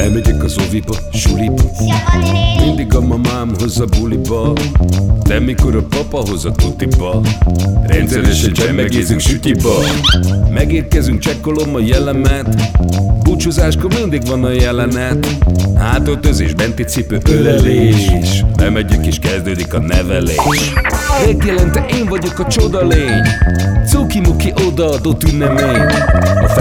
Bemegyek az oviba, suliba. Mindig a mamám hoz a buliba. De mikor a papa hoz a tutiba Rendszeresen csemmegézünk sütiba. Megérkezünk, csekkolom a jellemet. Búcsúzáskor mindig van a jelenet. Hátöltözés, benti cipő, ölelés. Bemegyek és kezdődik a nevelés. Megjelente én vagyok a csoda lény. Cuki-muki odaadott ünnemény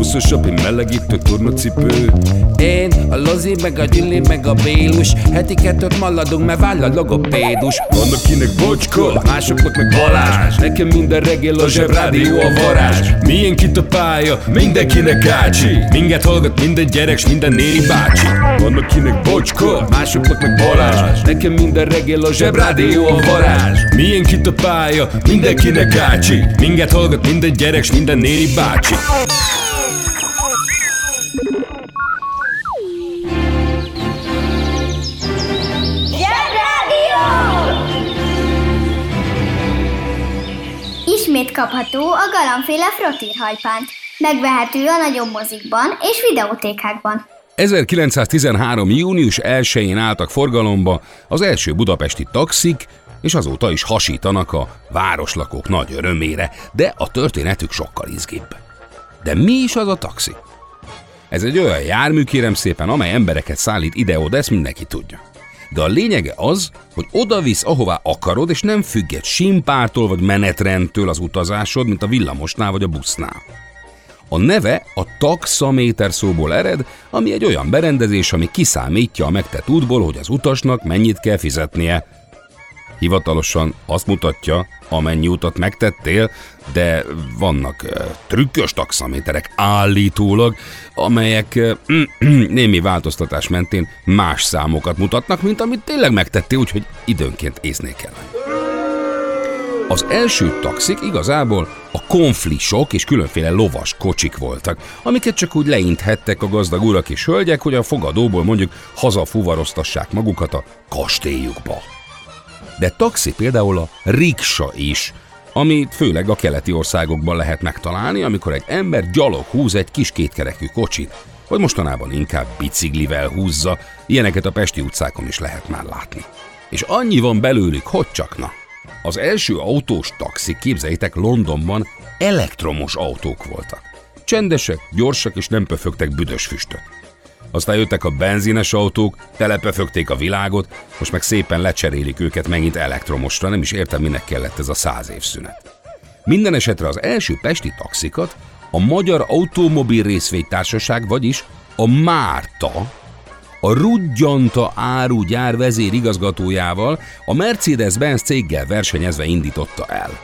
Húszosabb, egy melegítő tornacipő. Én, a Lozi, meg a Gyüli, meg a Bélus. Heti kettőt maladunk, mert váll a logopédus. Van akinek bocska, másoknak meg Balázs. Nekem minden reggel a zsebrádió a varázs. Milyen kit a pálya, mindenkinek ácsi. Minket hallgat minden gyerek, s minden néri bácsi. Van akinek bocska, másoknak meg Balázs. Nekem minden reggel a zsebrádió a varázs. Milyen kit a pálya, mindenkinek ácsi. Minket hallgat minden gyerek, s minden néri bácsi Ismét kapható a galambféle frottírhajpánt. Megvehető a nagyobb mozikban és videótékákban. 1913. június 1-én álltak forgalomba az első budapesti taxik, és azóta is hasítanak a városlakók nagy örömére, de a történetük sokkal izgibb. De mi is az a taxi? Ez egy olyan jármű, kérem szépen, amely embereket szállít ide-oda, ezt mindenki tudja. De a lényege az, hogy oda visz, ahová akarod, és nem függ egy simpártól vagy menetrendtől az utazásod, mint a villamosnál vagy a busznál. A neve a taxaméter szóból ered, ami egy olyan berendezés, ami kiszámítja a megtett útból, hogy az utasnak mennyit kell fizetnie. Hivatalosan azt mutatja, amennyi utat megtettél, de vannak uh, trükkös taxaméterek állítólag, amelyek uh, némi változtatás mentén más számokat mutatnak, mint amit tényleg megtettél, úgyhogy időnként lenni. Az első taxik igazából a konflisok és különféle lovas kocsik voltak, amiket csak úgy leinthettek a gazdag urak és hölgyek, hogy a fogadóból mondjuk hazafuvaroztassák magukat a kastélyukba. De taxi például a riksa is, amit főleg a keleti országokban lehet megtalálni, amikor egy ember gyalog húz egy kis kétkerekű kocsit, vagy mostanában inkább biciklivel húzza, ilyeneket a Pesti utcákon is lehet már látni. És annyi van belőlük, hogy csak na. Az első autós taxik, képzeljétek, Londonban elektromos autók voltak. Csendesek, gyorsak és nem pöfögtek büdös füstöt. Aztán jöttek a benzines autók, telepöfögték a világot, most meg szépen lecserélik őket megint elektromosra, nem is értem, minek kellett ez a száz év szünet. Minden esetre az első pesti taxikat a Magyar Automobil Részvénytársaság, vagyis a Márta, a Rudgyanta áru gyár vezérigazgatójával a Mercedes-Benz céggel versenyezve indította el.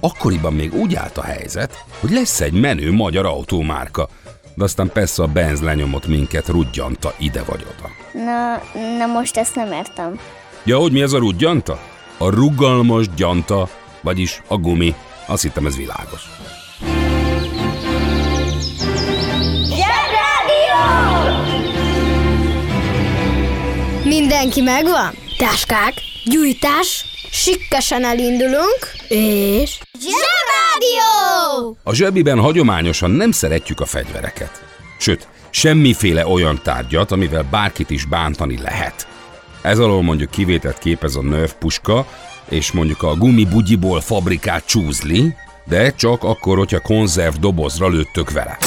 Akkoriban még úgy állt a helyzet, hogy lesz egy menő magyar autómárka, de aztán persze a Benz lenyomott minket Rudgyanta ide vagy oda. Na, na most ezt nem értem. Ja, hogy mi ez a Rudgyanta? A rugalmas gyanta, vagyis a gumi. Azt hittem ez világos. Zsebrádió! Mindenki megvan? Táskák, gyújtás, sikkesen elindulunk, és... Zsebrádió! A zsebiben hagyományosan nem szeretjük a fegyvereket. Sőt, semmiféle olyan tárgyat, amivel bárkit is bántani lehet. Ez alól mondjuk kivételt képez a Nerf puska, és mondjuk a gumibugyiból fabrikált csúzli, de csak akkor, hogyha konzerv dobozra lőttök vele.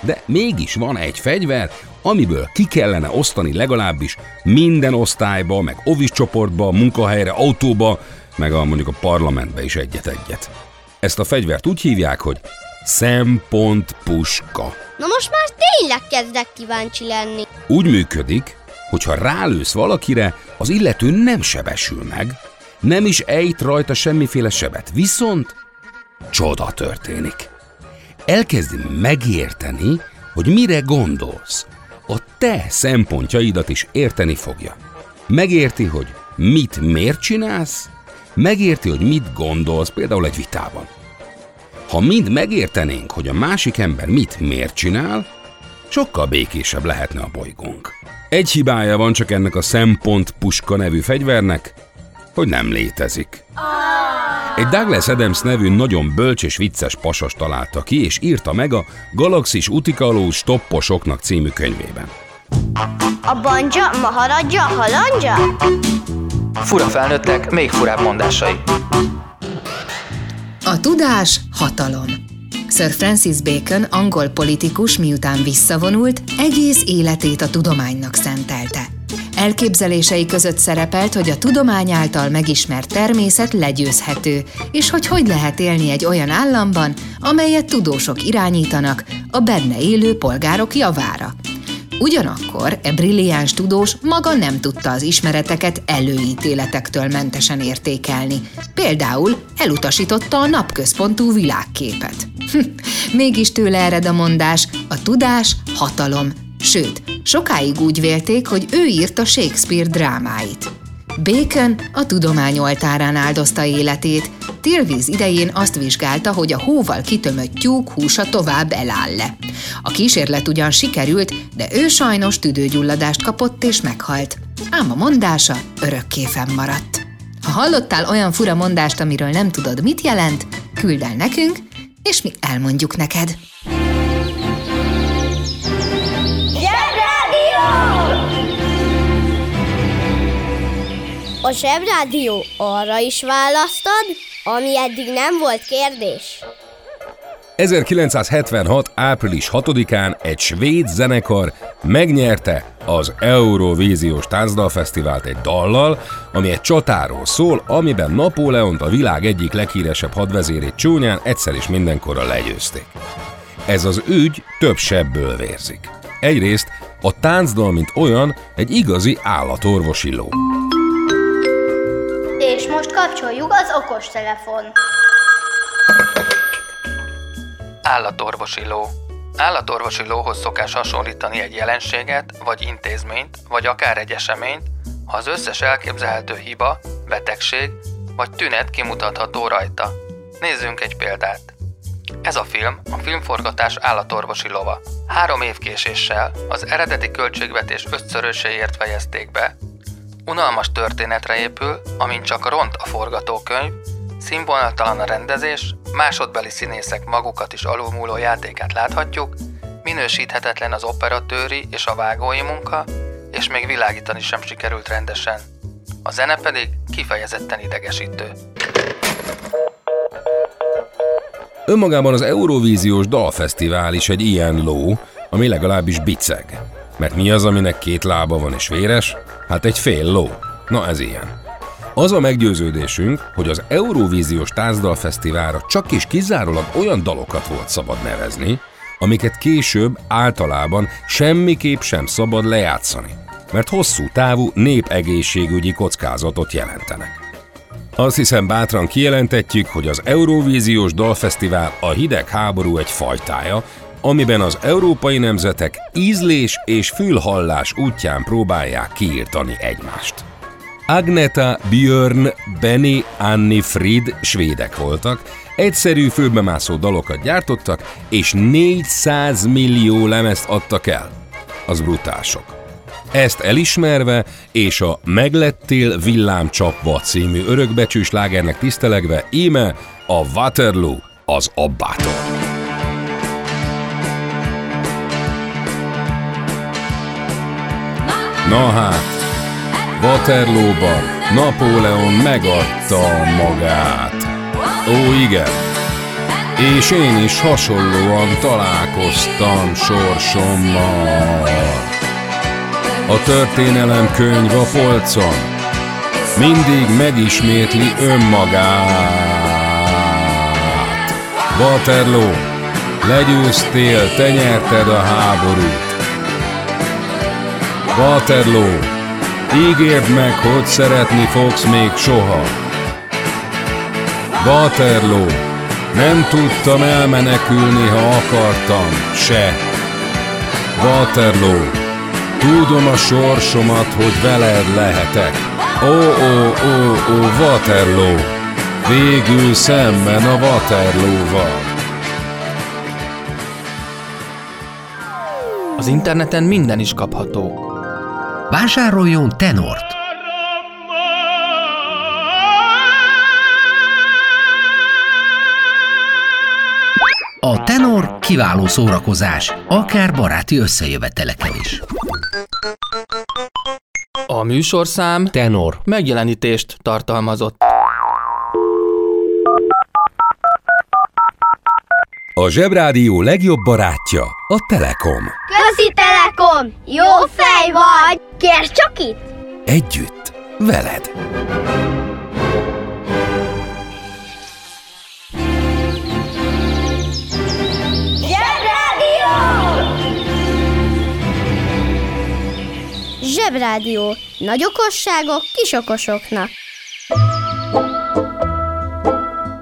De mégis van egy fegyver, amiből ki kellene osztani legalábbis minden osztályba, meg ovis csoportba, munkahelyre, autóba, meg a mondjuk a parlamentbe is egyet-egyet. Ezt a fegyvert úgy hívják, hogy szempontpuska. Na most már tényleg kezdek kíváncsi lenni. Úgy működik, hogy ha rálősz valakire, az illető nem sebesül meg, nem is ejt rajta semmiféle sebet, viszont csoda történik. Elkezdi megérteni, hogy mire gondolsz. A te szempontjaidat is érteni fogja. Megérti, hogy mit miért csinálsz, megérti, hogy mit gondolsz például egy vitában. Ha mind megértenénk, hogy a másik ember mit miért csinál, sokkal békésebb lehetne a bolygónk. Egy hibája van csak ennek a szempont puska nevű fegyvernek, hogy nem létezik. Egy Douglas Adams nevű nagyon bölcs és vicces pasas találta ki, és írta meg a Galaxis Utikaló Stopposoknak című könyvében. A banja, maharadja, halandja? Fura felnőttek, még furább mondásai. A tudás hatalom. Sir Francis Bacon, angol politikus, miután visszavonult, egész életét a tudománynak szentelte. Elképzelései között szerepelt, hogy a tudomány által megismert természet legyőzhető, és hogy hogy lehet élni egy olyan államban, amelyet tudósok irányítanak a benne élő polgárok javára. Ugyanakkor e brilliáns tudós maga nem tudta az ismereteket előítéletektől mentesen értékelni. Például elutasította a napközpontú világképet. Hm, mégis tőle ered a mondás, a tudás hatalom. Sőt, sokáig úgy vélték, hogy ő írta Shakespeare drámáit. Bacon a tudomány oltárán áldozta életét. Tilvíz idején azt vizsgálta, hogy a hóval kitömött tyúk húsa tovább eláll-e. A kísérlet ugyan sikerült, de ő sajnos tüdőgyulladást kapott és meghalt. Ám a mondása örökké fennmaradt. Ha hallottál olyan fura mondást, amiről nem tudod, mit jelent, küld el nekünk, és mi elmondjuk neked. A Zsebrádió arra is választad, ami eddig nem volt kérdés. 1976. április 6-án egy svéd zenekar megnyerte az Eurovíziós Táncdalfesztivált egy dallal, ami egy csatáról szól, amiben Napóleont a világ egyik leghíresebb hadvezérét csúnyán egyszer is mindenkorra legyőzték. Ez az ügy több sebből vérzik. Egyrészt a táncdal, mint olyan, egy igazi állatorvosi ló. És most kapcsoljuk az okostelefon. Állatorvosi ló. Állatorvosi lóhoz szokás hasonlítani egy jelenséget, vagy intézményt, vagy akár egy eseményt, ha az összes elképzelhető hiba, betegség vagy tünet kimutatható rajta. Nézzünk egy példát. Ez a film a filmforgatás állatorvosi lova. Három év késéssel az eredeti költségvetés ötszöröséért fejezték be, unalmas történetre épül, amint csak ront a forgatókönyv, színvonaltalan a rendezés, másodbeli színészek magukat is alulmúló játékát láthatjuk, minősíthetetlen az operatőri és a vágói munka, és még világítani sem sikerült rendesen. A zene pedig kifejezetten idegesítő. Önmagában az Eurovíziós Dalfesztivál is egy ilyen ló, ami legalábbis biceg. Mert mi az, aminek két lába van és véres? Hát egy fél ló. Na ez ilyen. Az a meggyőződésünk, hogy az Eurovíziós Táncdalfesztiválra csak is kizárólag olyan dalokat volt szabad nevezni, amiket később általában semmiképp sem szabad lejátszani, mert hosszú távú népegészségügyi kockázatot jelentenek. Azt hiszem bátran kijelentetjük, hogy az Eurovíziós Dalfesztivál a hidegháború egy fajtája, amiben az európai nemzetek ízlés és fülhallás útján próbálják kiírtani egymást. Agneta, Björn, Benny, Anni, Frid svédek voltak, egyszerű főbemászó dalokat gyártottak, és 400 millió lemezt adtak el. Az brutálsok. Ezt elismerve, és a Meglettél villámcsapva című örökbecsős lágernek tisztelegve, íme a Waterloo az abbától. Na hát, Waterloo-ban Napóleon megadta magát. Ó, igen. És én is hasonlóan találkoztam sorsommal. A történelem könyv a polcon mindig megismétli önmagát. Waterloo, legyőztél, te nyerted a háborút. Waterloo, ígérd meg, hogy szeretni fogsz még soha. Waterloo, nem tudtam elmenekülni, ha akartam, se. Waterloo, tudom a sorsomat, hogy veled lehetek. Ó, ó, ó, ó, Waterloo, végül szemben a Waterloo-val. Az interneten minden is kapható. Vásároljon tenort! A tenor kiváló szórakozás, akár baráti összejöveteleken is. A műsorszám Tenor. megjelenítést tartalmazott. A Zsebrádió legjobb barátja a Telekom. Közi Telekom! Jó fej vagy! Kérd csak itt! Együtt, veled. Zsebrádió! Zsebrádió. Nagy okosságok kis okosoknak.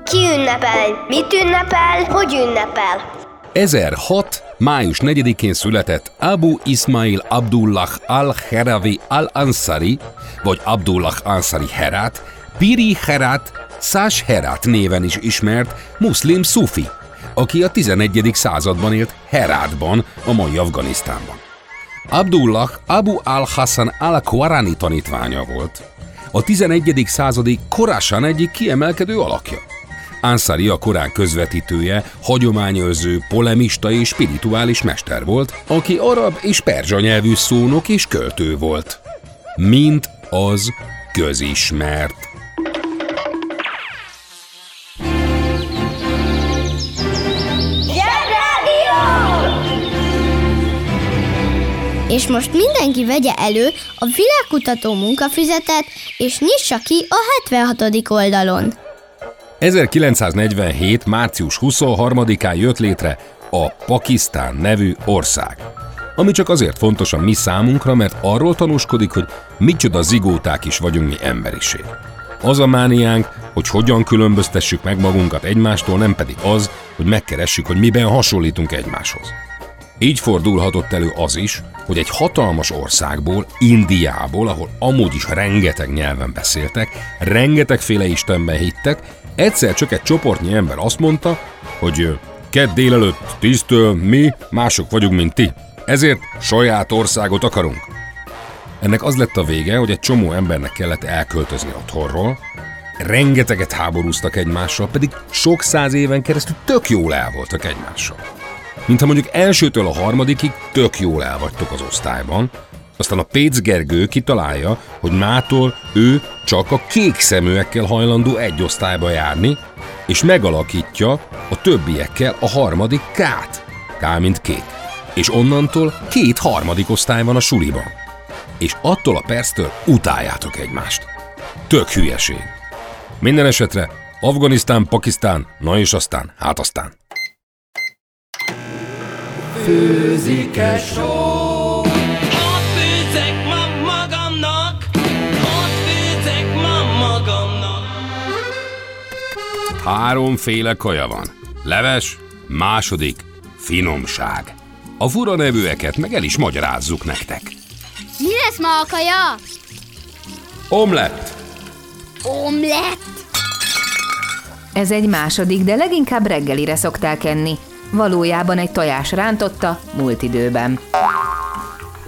Ki ünnepel? Mit ünnepel? Hogy ünnepel? 1006. május 4-én született Abu Ismail Abdullah al-Heravi al-Ansari, vagy Abdullah Ansari Herat, Piri Herat, Szás Herat néven is ismert muszlim szufi, aki a 11. században élt Herátban, a mai Afganisztánban. Abdullah Abu al-Hassan al-Kwarani tanítványa volt. A 11. századi Korásán egyik kiemelkedő alakja. Ansari a Korán közvetítője, hagyományőrző, polemista és spirituális mester volt, aki arab és perzsa nyelvű szónok és költő volt. Mint az közismert. És most mindenki vegye elő a világkutató munkafüzetet, és nyissa ki a 76. oldalon. 1947. március 23-án jött létre a Pakisztán nevű ország. Ami csak azért fontos a mi számunkra, mert arról tanúskodik, hogy micsoda zigóták is vagyunk mi emberiség. Az a mániánk, hogy hogyan különböztessük meg magunkat egymástól, nem pedig az, hogy megkeressük, hogy miben hasonlítunk egymáshoz. Így fordulhatott elő az is, hogy egy hatalmas országból, Indiából, ahol amúgy is rengeteg nyelven beszéltek, rengetegféle istenben hittek, egyszer csak egy csoportnyi ember azt mondta, hogy kedd délelőtt tíztől mi mások vagyunk, mint ti. Ezért saját országot akarunk. Ennek az lett a vége, hogy egy csomó embernek kellett elköltözni otthonról, rengeteget háborúztak egymással, pedig sok száz éven keresztül tök jól el voltak egymással. Mintha mondjuk elsőtől a harmadikig tök jól el vagytok az osztályban, aztán a Pécz Gergő kitalálja, hogy mától ő csak a kék szeműekkel hajlandó egy osztályba járni, és megalakítja a többiekkel a harmadik K-t. K mint kék. És onnantól két harmadik osztály van a suliban. És attól a perctől utáljátok egymást. Tök hülyeség. Minden esetre Afganisztán, Pakisztán, na és aztán, hát aztán. Ott Háromféle kaja van. Leves, második, finomság. A fura nevűeket meg el is magyarázzuk nektek. Mi lesz ma a kaja? Omlett, Omlett? Ez egy második, de leginkább reggelire szokták enni. Valójában egy tojás rántotta múlt időben.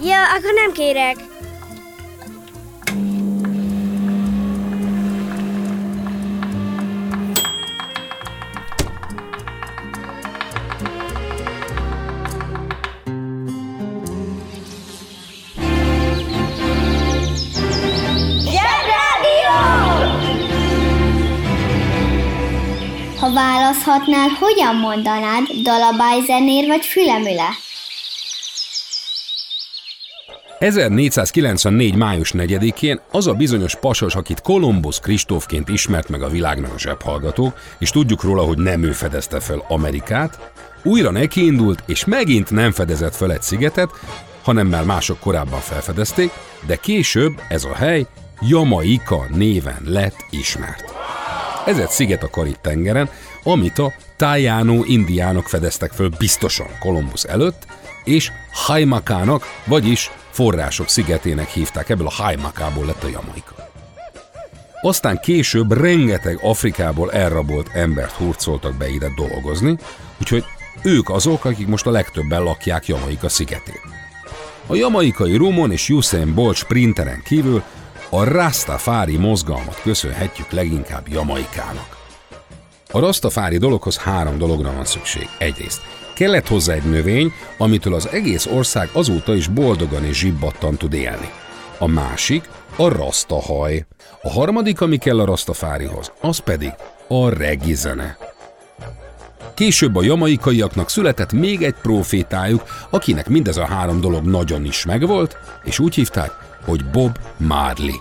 Ja, akkor nem kérek. Választhatnál, hogyan mondanád, dalabájzenér vagy fülemüle? 1494. május 4-én az a bizonyos pasas, akit Kolumbusz Kristófként ismert meg a világnak a zsebhallgató, és tudjuk róla, hogy nem ő fedezte fel Amerikát, újra nekiindult, és megint nem fedezett fel egy szigetet, hanem már mások korábban felfedezték, de később ez a hely Jamaika néven lett ismert. Ez egy sziget a Karib-tengeren, amit a Tájánó indiánok fedeztek föl biztosan Kolumbusz előtt, és Haimakának, vagyis források szigetének hívták, ebből a Haimakából lett a Jamaika. Aztán később rengeteg Afrikából elrabolt embert hurcoltak be ide dolgozni, úgyhogy ők azok, akik most a legtöbben lakják Jamaika szigetén. A jamaikai Rumon és Usain Bolt sprinteren kívül a Rastafári mozgalmat köszönhetjük leginkább Jamaikának. A Rastafári dologhoz három dologra van szükség. Egyrészt kellett hozzá egy növény, amitől az egész ország azóta is boldogan és zsibbattan tud élni. A másik a rastahaj. A harmadik, ami kell a rastafárihoz, az pedig a regizene. Később a jamaikaiaknak született még egy profétájuk, akinek mindez a három dolog nagyon is megvolt, és úgy hívták, hogy Bob Marley.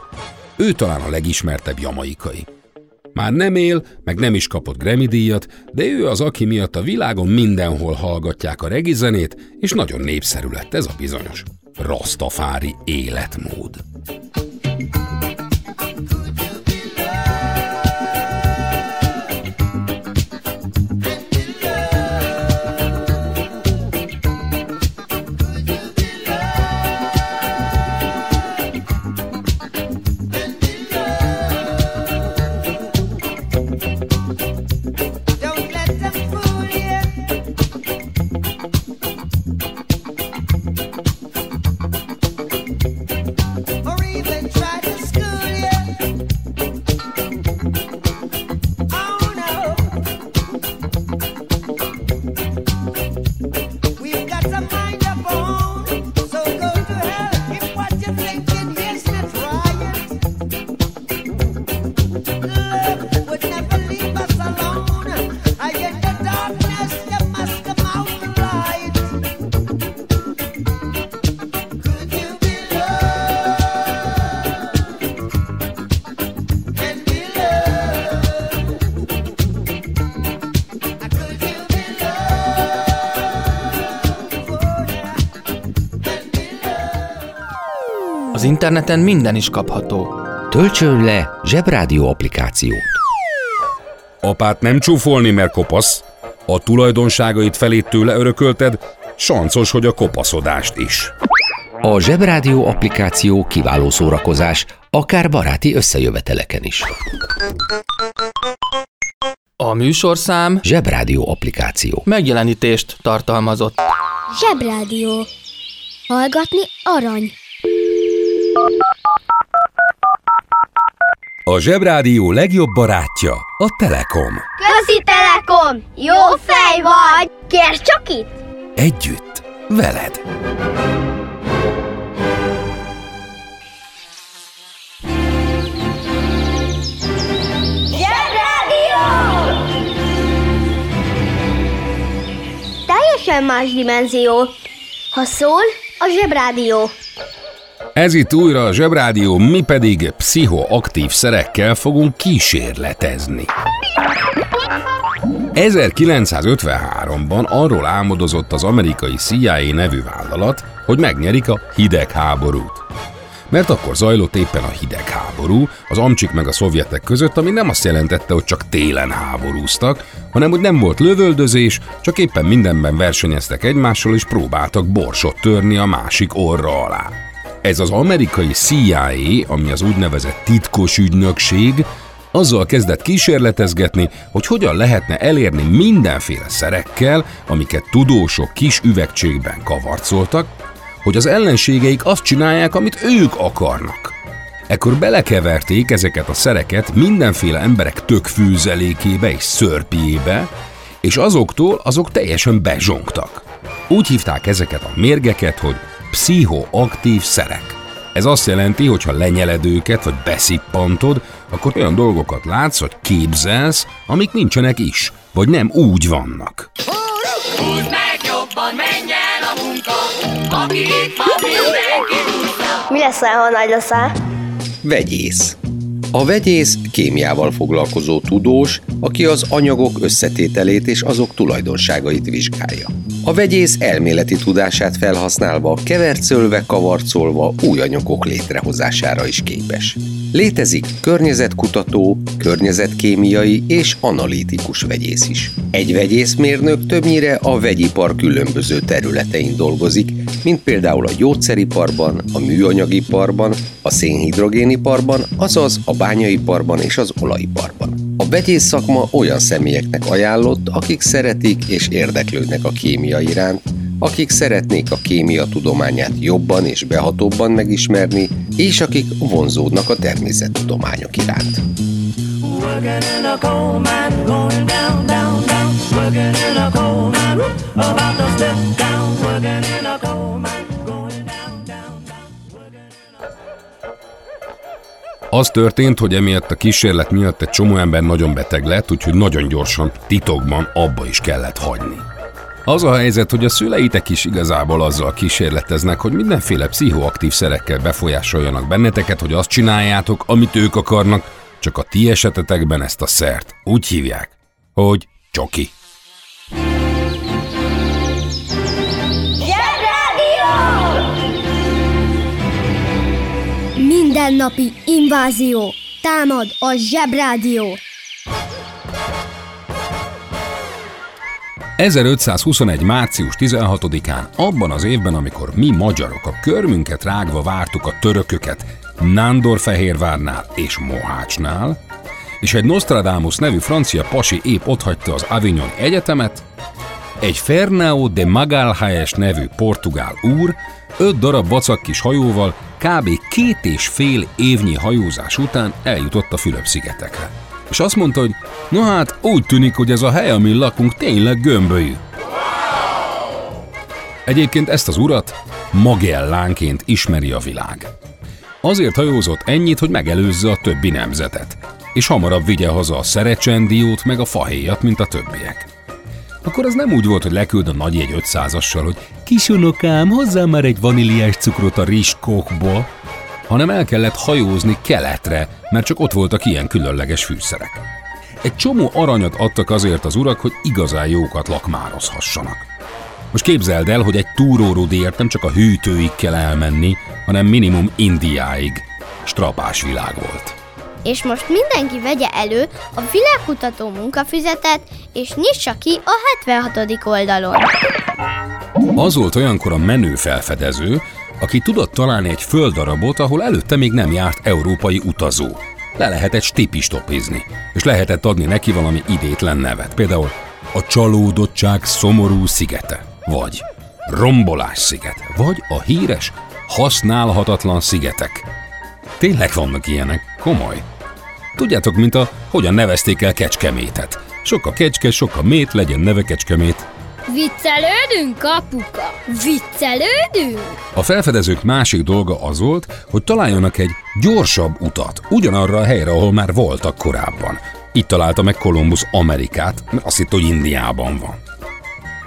Ő talán a legismertebb jamaikai. Már nem él, meg nem is kapott Grammy díjat, de ő az, aki miatt a világon mindenhol hallgatják a regi zenét, és nagyon népszerű lett ez a bizonyos Rastafári életmód. Interneten minden is kapható. Töltsön le Zsebrádió applikációt. Apát nem csúfolni, mert kopasz. A tulajdonságait felét tőle örökölted, sancos, hogy a kopaszodást is. A Zsebrádió applikáció kiváló szórakozás, akár baráti összejöveteleken is. A műsorszám Zsebrádió applikáció. megjelenítést tartalmazott. Zsebrádió. Hallgatni arany. A Zsebrádió legjobb barátja a Telekom. Közi Telekom! Jó fej vagy! Kérd csak itt! Együtt, veled. Teljesen más dimenzió. Ha szól, a zsebrádió. Ez itt újra a Zsebrádió, mi pedig pszichoaktív szerekkel fogunk kísérletezni. 1953-ban arról álmodozott az amerikai CIA nevű vállalat, hogy megnyerik a hidegháborút. Mert akkor zajlott éppen a hidegháború, az amcsik meg a szovjetek között, ami nem azt jelentette, hogy csak télen háborúztak, hanem hogy nem volt lövöldözés, csak éppen mindenben versenyeztek egymással és próbáltak borsot törni a másik orra alá. Ez az amerikai CIA, ami az úgynevezett titkos ügynökség, azzal kezdett kísérletezgetni, hogy hogyan lehetne elérni mindenféle szerekkel, amiket tudósok kis üvegcségben kavarcoltak, hogy az ellenségeik azt csinálják, amit ők akarnak. Ekkor belekeverték ezeket a szereket mindenféle emberek tökfűzelékébe és szörpjébe, és azoktól azok teljesen bezsongtak. Úgy hívták ezeket a mérgeket, hogy pszichoaktív szerek. Ez azt jelenti, hogy ha lenyeled őket, vagy beszippantod, akkor olyan dolgokat látsz, vagy képzelsz, amik nincsenek is, vagy nem úgy vannak. Húzd meg jobban, menj el a Mi leszel, ha nagy leszel? Vegyész. A vegyész kémiával foglalkozó tudós, aki az anyagok összetételét és azok tulajdonságait vizsgálja. A vegyész elméleti tudását felhasználva, kevercölve, kavarcolva új anyagok létrehozására is képes. Létezik környezetkutató, környezetkémiai és analitikus vegyész is. Egy vegyészmérnök többnyire a vegyipar különböző területein dolgozik, mint például a gyógyszeriparban, a műanyagiparban, a szénhidrogéniparban, azaz a bányaiparban és az olajiparban. A vegyész szakma olyan személyeknek ajánlott, akik szeretik és érdeklődnek a kémia iránt, akik szeretnék a kémia tudományát jobban és behatóbban megismerni, és akik vonzódnak a természettudományok iránt. Az történt, hogy emiatt a kísérlet miatt egy csomó ember nagyon beteg lett, úgyhogy nagyon gyorsan, titokban abba is kellett hagyni. Az a helyzet, hogy a szüleitek is igazából azzal kísérleteznek, hogy mindenféle pszichoaktív szerekkel befolyásoljanak benneteket, hogy azt csináljátok, amit ők akarnak, csak a ti esetetekben ezt a szert úgy hívják, hogy csoki. Mindennapi invázió. Támad a zsebrádió. 1521. március 16-án, abban az évben, amikor mi magyarok a körmünket rágva vártuk a törököket Nándorfehérvárnál és Mohácsnál, és egy Nostradamus nevű francia pasi épp otthagyta az Avignon Egyetemet, egy Fernão de Magalhães nevű portugál úr öt darab vacak kis hajóval kb. két és fél évnyi hajózás után eljutott a Fülöp-szigetekre. És azt mondta, hogy no hát úgy tűnik, hogy ez a hely, amin lakunk, tényleg gömbölyű. Egyébként ezt az urat Magellánként ismeri a világ. Azért hajózott ennyit, hogy megelőzze a többi nemzetet, és hamarabb vigye haza a szerecsendiót meg a fahéjat, mint a többiek. Akkor az nem úgy volt, hogy leküld a nagy egy 500-assal, hogy kisunokám, hozzá már egy vaníliás cukrot a rizskókból, hanem el kellett hajózni keletre, mert csak ott voltak ilyen különleges fűszerek. Egy csomó aranyat adtak azért az urak, hogy igazán jókat lakmározhassanak. Most képzeld el, hogy egy túrórudéért nem csak a hűtőig kell elmenni, hanem minimum Indiáig. Strapás világ volt. És most mindenki vegye elő a világkutató munkafüzetet, és nyissa ki a 76. oldalon. Az volt olyankor a menő felfedező, aki tudott találni egy földdarabot, ahol előtte még nem járt európai utazó. Le lehetett stipistopizni, és lehetett adni neki valami idétlen nevet, például a csalódottság szomorú szigete, vagy rombolás sziget, vagy a híres használhatatlan szigetek. Tényleg vannak ilyenek, komoly. Tudjátok, mint a hogyan nevezték el Kecskemétet. Sok a kecske, sok a mét, legyen neve Kecskemét. Viccelődünk, apuka? Viccelődünk? A felfedezők másik dolga az volt, hogy találjanak egy gyorsabb utat, ugyanarra a helyre, ahol már voltak korábban. Itt találta meg Kolumbusz Amerikát, mert azt hitt, hogy Indiában van.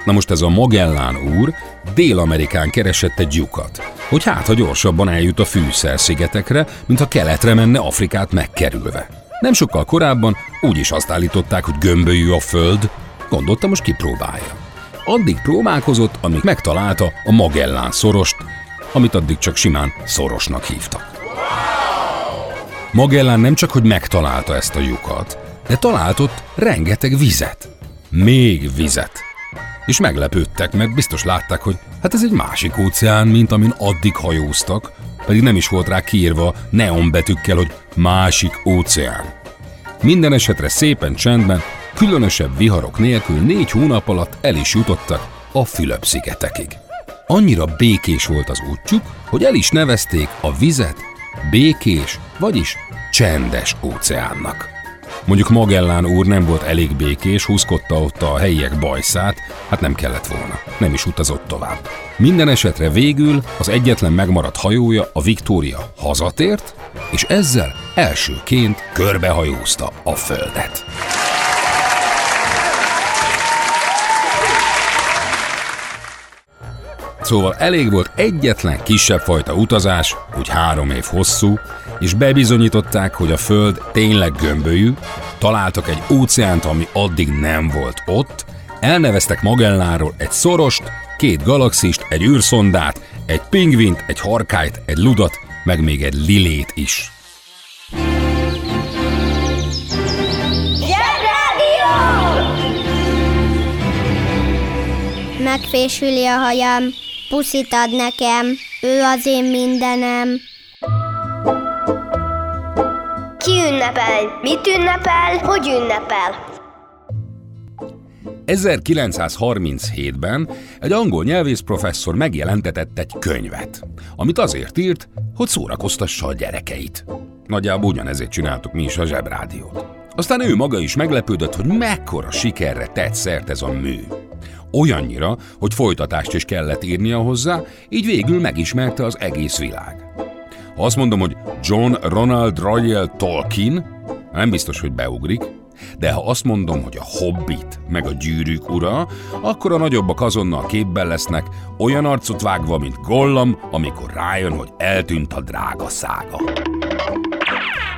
Na most ez a Magellán úr Dél-Amerikán keresett egy lyukat, hogy hát, ha gyorsabban eljut a fűszerszigetekre, mint ha keletre menne Afrikát megkerülve. Nem sokkal korábban úgy is azt állították, hogy gömbölyű a föld, gondolta most kipróbálja. Addig próbálkozott, amíg megtalálta a Magellán szorost, amit addig csak simán szorosnak hívtak. Magellán nem csak, hogy megtalálta ezt a lyukat, de talált ott rengeteg vizet. Még vizet. És meglepődtek, mert biztos látták, hogy hát ez egy másik óceán, mint amin addig hajóztak, pedig nem is volt rá kiírva neonbetűkkel, hogy másik óceán. Minden esetre szépen csendben, különösebb viharok nélkül négy hónap alatt el is jutottak a Fülöp-szigetekig. Annyira békés volt az útjuk, hogy el is nevezték a vizet békés, vagyis csendes óceánnak. Mondjuk Magellán úr nem volt elég békés, húzkodta ott a helyiek bajszát, hát nem kellett volna. Nem is utazott tovább. Minden esetre végül az egyetlen megmaradt hajója, a Victoria hazatért, és ezzel elsőként körbehajózta a földet. Szóval elég volt egyetlen kisebb fajta utazás, úgy három év hosszú, és bebizonyították, hogy a Föld tényleg gömbölyű, találtak egy óceánt, ami addig nem volt ott, elneveztek Magelláról egy szorost, két galaxist, egy űrszondát, egy pingvint, egy harkályt, egy ludat, meg még egy lilét is. Megfésüli a hajam, puszit ad nekem, ő az én mindenem. Ki ünnepel? Mit ünnepel? Hogy ünnepel? 1937-ben egy angol nyelvész professzor megjelentetett egy könyvet, amit azért írt, hogy szórakoztassa a gyerekeit. Nagyjából ugyanezért csináltuk mi is a zsebrádiót. Aztán ő maga is meglepődött, hogy mekkora sikerre tett szert ez a mű. Olyannyira, hogy folytatást is kellett írnia hozzá, így végül megismerte az egész világ. Ha azt mondom, hogy John Ronald Royal Tolkien, nem biztos, hogy beugrik, de ha azt mondom, hogy a Hobbit meg a Gyűrűk ura, akkor a nagyobbak azonnal képben lesznek, olyan arcot vágva, mint Gollam, amikor rájön, hogy eltűnt a drága szága.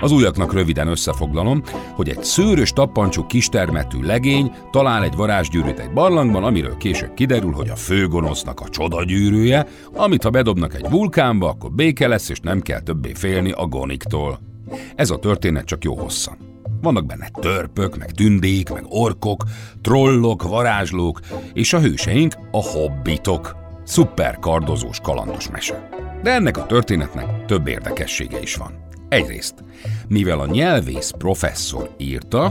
Az újaknak röviden összefoglalom, hogy egy szőrös tappancsú kistermetű legény talál egy varázsgyűrűt egy barlangban, amiről később kiderül, hogy a főgonosznak a csodagyűrűje, amit ha bedobnak egy vulkánba, akkor béke lesz, és nem kell többé félni a goniktól. Ez a történet csak jó hosszan. Vannak benne törpök, meg tündék, meg orkok, trollok, varázslók, és a hőseink a hobbitok. Szuper kardozós kalandos mese. De ennek a történetnek több érdekessége is van. Egyrészt, mivel a nyelvész professzor írta,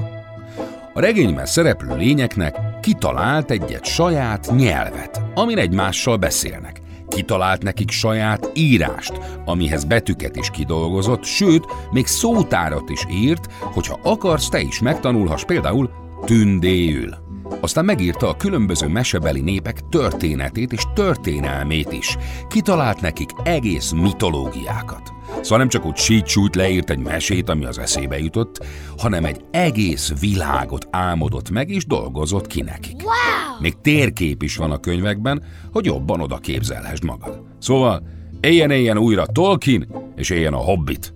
a regényben szereplő lényeknek kitalált egyet saját nyelvet, amin egymással beszélnek. Kitalált nekik saját írást, amihez betűket is kidolgozott, sőt, még szótárat is írt, hogyha akarsz, te is megtanulhass például tündéül. Aztán megírta a különböző mesebeli népek történetét és történelmét is. Kitalált nekik egész mitológiákat. Szóval nem csak úgy sítsút leírt egy mesét, ami az eszébe jutott, hanem egy egész világot álmodott meg és dolgozott ki nekik. Wow! Még térkép is van a könyvekben, hogy jobban oda képzelhessd magad. Szóval éljen-éljen újra Tolkien, és éljen a Hobbit.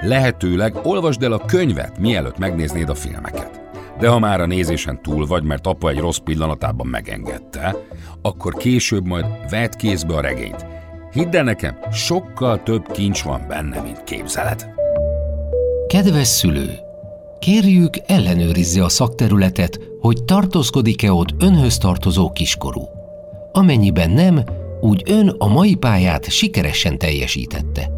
Lehetőleg olvasd el a könyvet, mielőtt megnéznéd a filmeket. De ha már a nézésen túl vagy, mert apa egy rossz pillanatában megengedte, akkor később majd vedd kézbe a regényt. Hidd el nekem, sokkal több kincs van benne, mint képzeled. Kedves szülő! Kérjük, ellenőrizze a szakterületet, hogy tartózkodik-e ott önhöz tartozó kiskorú. Amennyiben nem, úgy ön a mai pályát sikeresen teljesítette.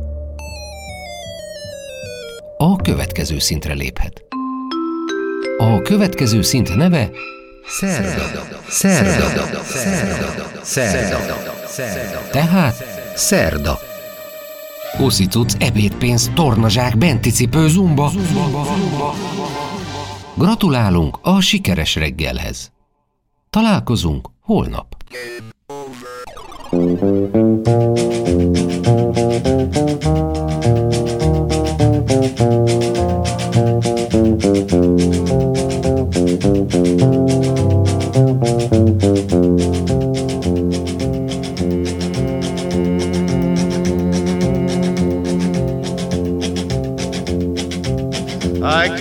A következő szintre léphet. A következő szint neve Szerda. Szerda. Szerda. Szerda. Szerda. Tehát Szerda. Uszicuc, ebédpénz, tornazsák, benti cipő, zumba. zumba, zumba. Gratulálunk a sikeres reggelhez. Találkozunk holnap. I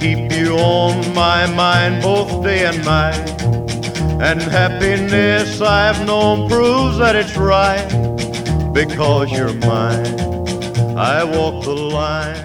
keep you on my mind both day and night. And happiness I've known proves that it's right because you're mine. I walk the line.